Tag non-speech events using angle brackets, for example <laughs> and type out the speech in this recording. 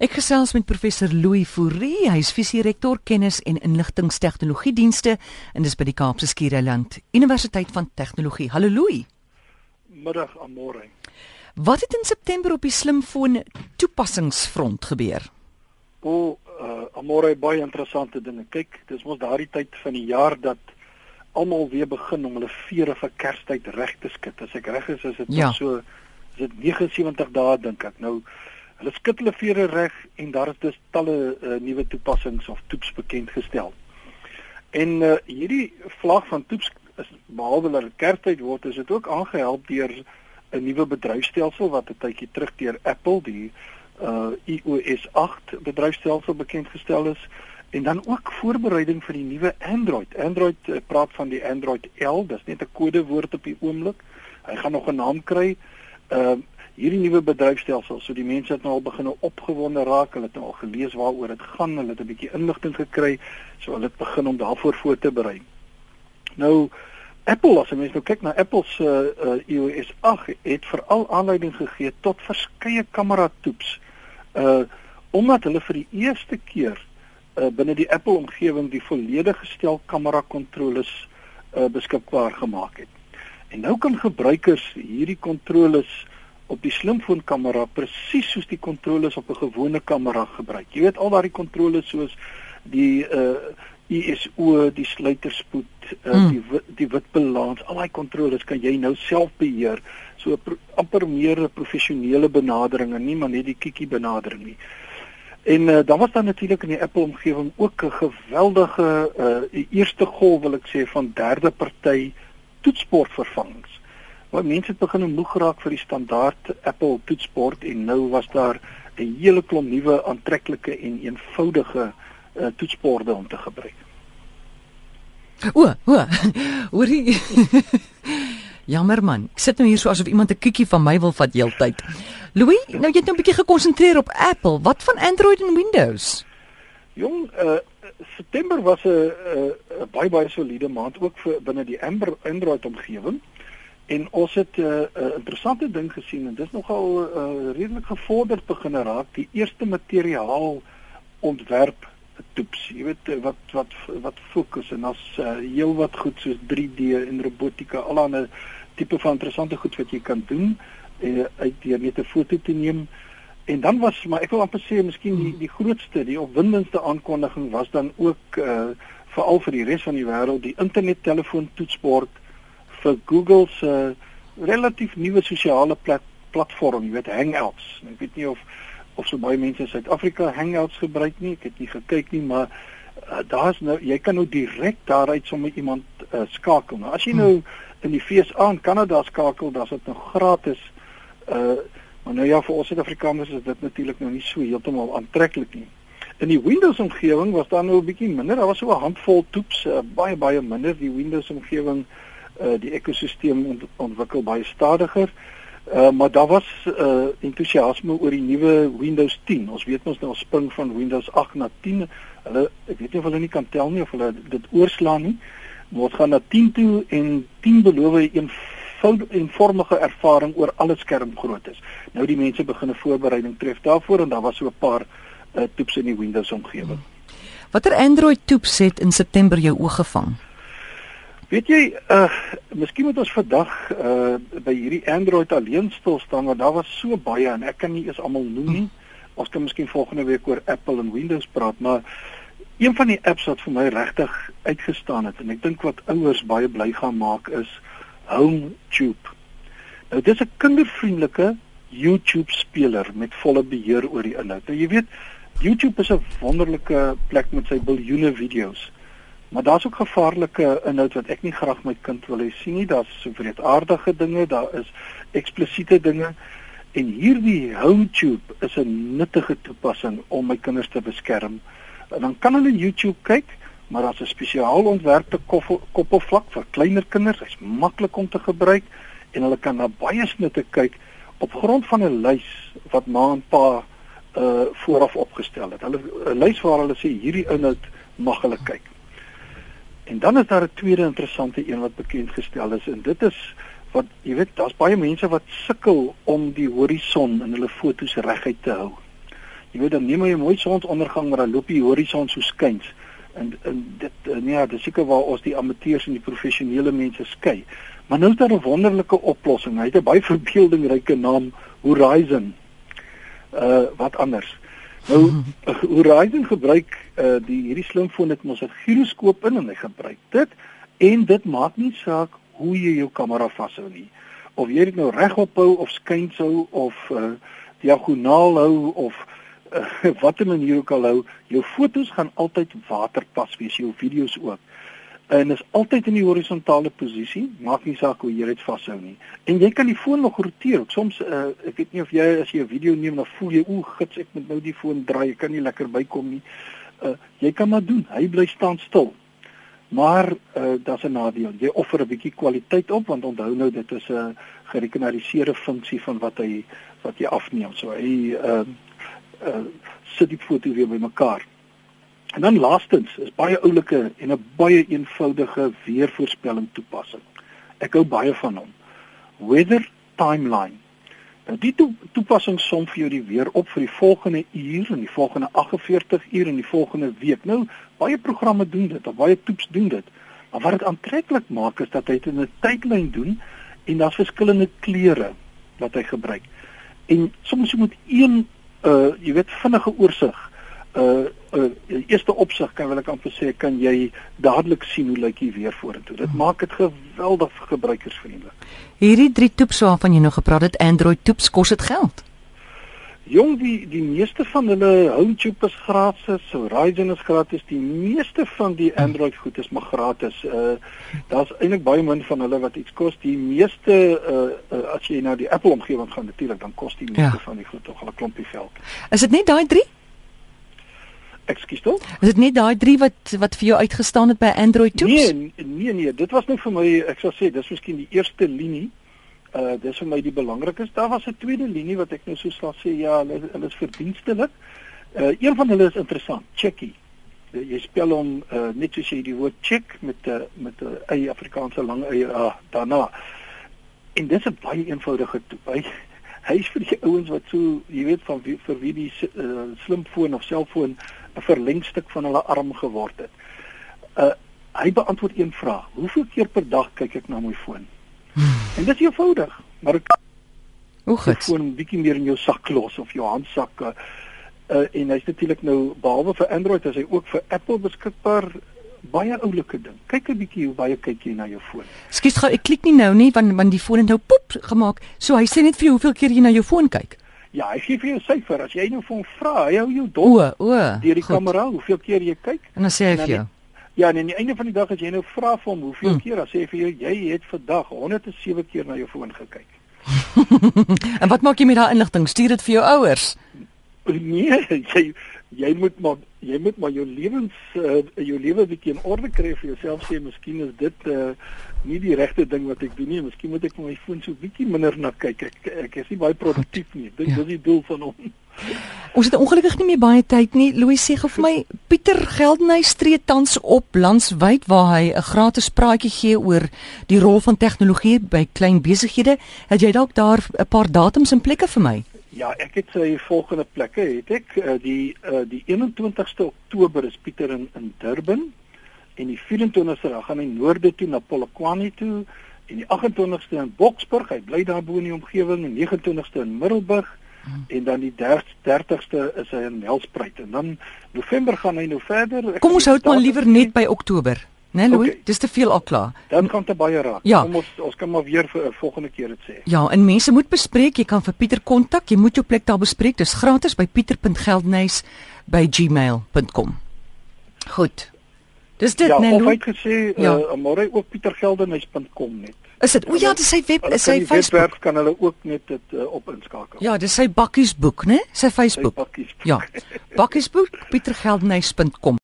Ek gesels met professor Louis Fourie, hy is visierektor kennis en inligtingstegnologie dienste en dis by die Kaapse Skiereiland Universiteit van Tegnologie. Hallo Louis. Middag Amore. Wat het in September op die slimfoon toepassingsfront gebeur? O, uh, Amore baie interessante dinge. Kyk, dis mos daardie tyd van die jaar dat almal weer begin om hulle vere vir Kerstyd reg te skud. As ek reg is, is dit ja. so is dit 79 dae dink ek. Nou Hulle skud hulle vere reg en daar is dus talle uh, nuwe toepassings of toeps bekend gestel. En uh, hierdie vlag van toeps is behalwe dat dit kerktyd word, is dit ook aangehelp deur 'n nuwe bedryfstelsel wat 'n tydjie terug deur Apple die uh, iOS 8 bedryfstelsel bekend gestel is en dan ook voorbereiding vir die nuwe Android. Android uh, praat van die Android L, dis net 'n kodewoord op die oomblik. Hy gaan nog 'n naam kry. Ehm uh, hierdie nuwe bedryfstelsel, so die mense het nou al begin opgewonde raak, hulle het nou al gelees waaroor dit gaan, hulle het 'n bietjie inligting gekry, so hulle het begin om daarvoor voor te berei. Nou Apple, as mens nou kyk na Apple se uh, uh, iOS 8 het veral aanleiding gegee tot verskeie kamera toeps. Uh omdat hulle vir die eerste keer uh, binne die Apple omgewing die volledige stel kamera kontroles uh, beskikbaar gemaak het. En nou kan gebruikers hierdie kontroles op die slimfoonkamera presies soos die kontroles op 'n gewone kamera gebruik. Jy weet al daardie kontroles soos die uh ISO, die sluiterspoed, uh, hmm. die die witbalans, al daai kontroles kan jy nou self beheer. So amper meer 'n professionele benadering en nie maar net die kiekie benadering nie. En uh, dan was daar natuurlik in die Apple omgewing ook 'n geweldige uh eerste golf wil ek sê van derde party toetsbordvervangings. Maar mense het begin moeg geraak vir die standaard Apple toetsbord en nou was daar 'n hele klomp nuwe aantreklike en eenvoudige uh, toetsborde om te gebruik. O, o. <laughs> Hoorie. <laughs> Jammer man. Ek sit nou hier so asof iemand 'n kiekie van my wil vat heeltyd. Louis, nou jy het nou 'n bietjie gekonsentreer op Apple. Wat van Android en Windows? Jong, uh September was 'n uh, baie baie soliede maand ook vir binne die Android omgewing. En ons het 'n uh, uh, interessante ding gesien en dis nogal uh, redelik gevorderd begin raak die eerste materiaal ontwerp toeps. Jy weet wat wat wat fokus en as uh, heel wat goed soos 3D en robotika, allerlei tipe van interessante goed wat jy kan doen uh, uit deur net 'n foto te neem. En dan was maar ek wil amper sê miskien die die grootste, die opwindendste aankondiging was dan ook uh, veral vir die res van die wêreld die internettelefoon toetsbord vir Google se relatief nuwe sosiale plat platform, jy weet Hangouts. Ek weet nie of of so baie mense in Suid-Afrika Hangouts gebruik nie. Ek het nie gekyk nie, maar uh, daar's nou jy kan nou direk daaruit sommer iemand uh, skakel. Nou as jy nou in die FSA in Kanada skakel, dan is dit nou gratis. Uh maar nou ja, vir ons Suid-Afrikaners is dit natuurlik nou nie so heeltemal aantreklik nie. In die Windows omgewing was daar nou 'n bietjie minder. Daar was so 'n handvol toeps, uh, baie baie minder. Die Windows omgewing uh, die ekosisteem ont ontwikkel baie stadiger. Uh, maar daar was uh, entoesiasme oor die nuwe Windows 10. Ons weet mos nou spring van Windows 8 na 10. Hulle ek weet nie of hulle nie kan tel nie of hulle dit oorslaan nie. Maar ons gaan na 10 toe en 10 beloof 'n eenvoudige ervaring oor alle skermgroottes. Nou die mense begin 'n voorbereiding tref daarvoor en daar was so 'n paar uh, toeps in die Windows omgewing. Watter Android toeps het in September jou oog gevang? Weet jy, uh miskien moet ons vandag uh by hierdie Android alleen stil staan want daar was so baie en ek kan nie eens almal noem nie. Ons kan miskien volgende week oor Apple en Windows praat, maar een van die apps wat vir my regtig uitgestaan het en ek dink wat ouers baie bly gaan maak is HomeTube. Nou dis 'n kindervriendelike YouTube speler met volle beheer oor die inhoud. Nou jy weet, YouTube is 'n wonderlike plek met sy biljoene video's. Maar daar's ook gevaarlike inhoud wat ek nie graag my kind wil hê sien nie. Daar's so vreedaardige dinge, daar is eksplisiete dinge. En hierdie HomeTube is 'n nuttige toepassing om my kinders te beskerm. En dan kan hulle YouTube kyk, maar daar's 'n spesiaal ontwerpte koppelvlak vir kleiner kinders. Hy's maklik om te gebruik en hulle kan na baie snitte kyk op grond van 'n lys wat ma en pa uh vooraf opgestel het. Hulle 'n lys waar hulle sê hierdie inhoud mag hulle kyk. En dan is daar 'n tweede interessante een wat bekend gestel is en dit is wat jy weet daar's baie mense wat sukkel om die horison in hulle fotos reguit te hou. Jy weet dan neem jy mooi sonsondergang maar dan loop die horison so skuins. En en dit en ja, dis seker waar ons die amateurs en die professionele mense skei. Maar nou is daar 'n wonderlike oplossing. Hy het 'n baie <laughs> verbeeldingryke naam, Horizon. Uh wat anders? Nou Horizon gebruik uh die hierdie slimfoon het mos 'n giroskoop in en hy gebruik dit en dit maak nie saak hoe jy jou kamera vashou nie. Of jy dit nou regop hou of skuins hou of uh diagonaal hou of uh, <laughs> watter manier ook al hou, jou fotos gaan altyd waterpas wees, jou video's ook. En is altyd in die horisontale posisie, maak nie saak hoe jy dit vashou nie. En jy kan die foon nog roteer. Soms uh, ek weet nie of jy as jy 'n video neem dan voel jy o, gits, ek moet nou die foon draai, ek kan nie lekker bykom nie. Uh, jy kan maar doen. Hy bly staan stil. Maar uh, daar's 'n nadeel. Jy offer 'n bietjie kwaliteit op want onthou nou dit is 'n gerekenariseerde funksie van wat hy wat jy afneem. So hy uh, uh sit die foto weer bymekaar. En dan laastens is baie oulike en 'n baie eenvoudige weervoorspelling toepassing. Ek hou baie van hom. Weather timeline. Nou die to toepassing som vir jou die weer op vir die volgende uur en die volgende 48 uur en die volgende week. Nou baie programme doen dit, baie toeps doen dit. Maar wat dit aantreklik maak is dat hy dit in 'n tydlyn doen en daar's verskillende kleure wat hy gebruik. En soms moet een uh jy weet vinnige oorsig uh uh eerste opsig kan wil ek amper sê kan jy dadelik sien hoe lyk die weer vorentoe. Dit maak dit geweldig gebruikersvriendelik. Hierdie drie toeps waarvan jy nou gepraat het, Android toeps, kos dit geld? Jong die die meeste van hulle HomeTube is gratis, Horizon is gratis, die meeste van die Android goed is maar gratis. Uh daar's eintlik baie min van hulle wat iets kos. Die meeste uh, uh as jy na die Apple omgewing gaan natuurlik, dan kos die meeste ja. van die goed tog al 'n klompie geld. Is dit net daai 3? Ekskuus tog? Is dit net daai 3 wat wat vir jou uitgestaan het by Android toeps? Nee, nee nee, dit was net vir my, ek sou sê, dis miskien die eerste linie uh dis vir my die belangrikste. Daar was 'n tweede linie wat ek nou so sal sê ja, hulle hulle is verdienstelik. Uh een van hulle is interessant, Checky. Uh, jy spel hom uh net soos jy die woord check met 'n uh, met 'n uh, Afrikaanse lang eie uh, daarna. En dis 'n baie eenvoudige toep. Hy <laughs> hy is vir die ouens wat so, jy weet van wie, vir wie die uh, slimfoon of selfoon 'n verlengstuk van hulle arm geword het. Uh hy beantwoord een vraag: Hoeveel keer per dag kyk ek na my foon? En dit is eenvoudig, maar ek Hoe goed. Gewoon 'n bietjie meer in jou sak los of jou handsak. Uh, uh en hy's natuurlik nou behalwe vir Android, is hy ook vir Apple beskikbaar. Baie oulike ding. Kyk 'n bietjie hoe baie kyk jy na jou foon. Skus gou, ek klik nie nou nie want want die foon het nou poep gemaak. So hy sê net vir jou hoeveel keer jy na jou foon kyk. Ja, hy gee vir jou 'n syfer. As jy nou vir hom vra, hy hou jou dop. O, o. Deur die kamera, hoeveel keer jy kyk? En dan sê hy vir jou. Ja, en aan die einde van die dag as jy nou vra vir hom hoeveel hmm. keer, dan sê hy vir jou jy het vandag 107 keer na jou foon gekyk. <laughs> en wat maak jy met daai inligting? Stuur dit vir jou ouers? Nee, <laughs> jy jy moet maar jy moet maar jou lewens uh, jou lewe bietjie in orde kry vir jouself sê miskien is dit uh, nie die regte ding wat ek doen nie. Miskien moet ek my foon so bietjie minder na kyk. Ek ek is nie baie produktief nie. Dit ja. is die doel van hom. Ons het ongelukkig nie meer baie tyd nie. Louis sê gou vir my Pieter Geldenhuys tree tans op landwyd waar hy 'n gratis praatjie gee oor die rol van tegnologie by klein besighede. Het jy dalk daar 'n paar datums en plekke vir my? Ja, ek het sy volgende plekke het ek uh, die uh, die 21ste Oktober is Pieter in in Durban en die 24ste dan gaan hy noorde toe na Polokwane toe en die 28ste in Boksburg. Hy bly daar bo in die omgewing en 29ste in Middelburg en dan die 30ste is hy in Nelspruit en dan November gaan hy nou verder. Kom ons hou dit maar liewer net by Oktober. Nee, Louis, okay. dis te veel al klaar. Dan kan dit baie raak. Ja. Kom ons ons kan maar weer vir 'n volgende keer dit sê. Ja, en mense moet bespreek, jy kan vir Pieter kontak, jy moet jou plek daar bespreek. Dis gratis by pieter.geldnys@gmail.com. Goed. Dis dit, ja, nee, Louis. Ja, of hy gesê, ja. uh, môre ook pietergeldenys.com net. Is dit? O ja, dis sy web, is sy Facebook. kan hulle ook net dit uh, op inskakel. Ja, dis sy bakkiesboek, né? Sy Facebook. Sy bakkiesboek. Ja. <laughs> Bakkiesboek pietergeldnys.com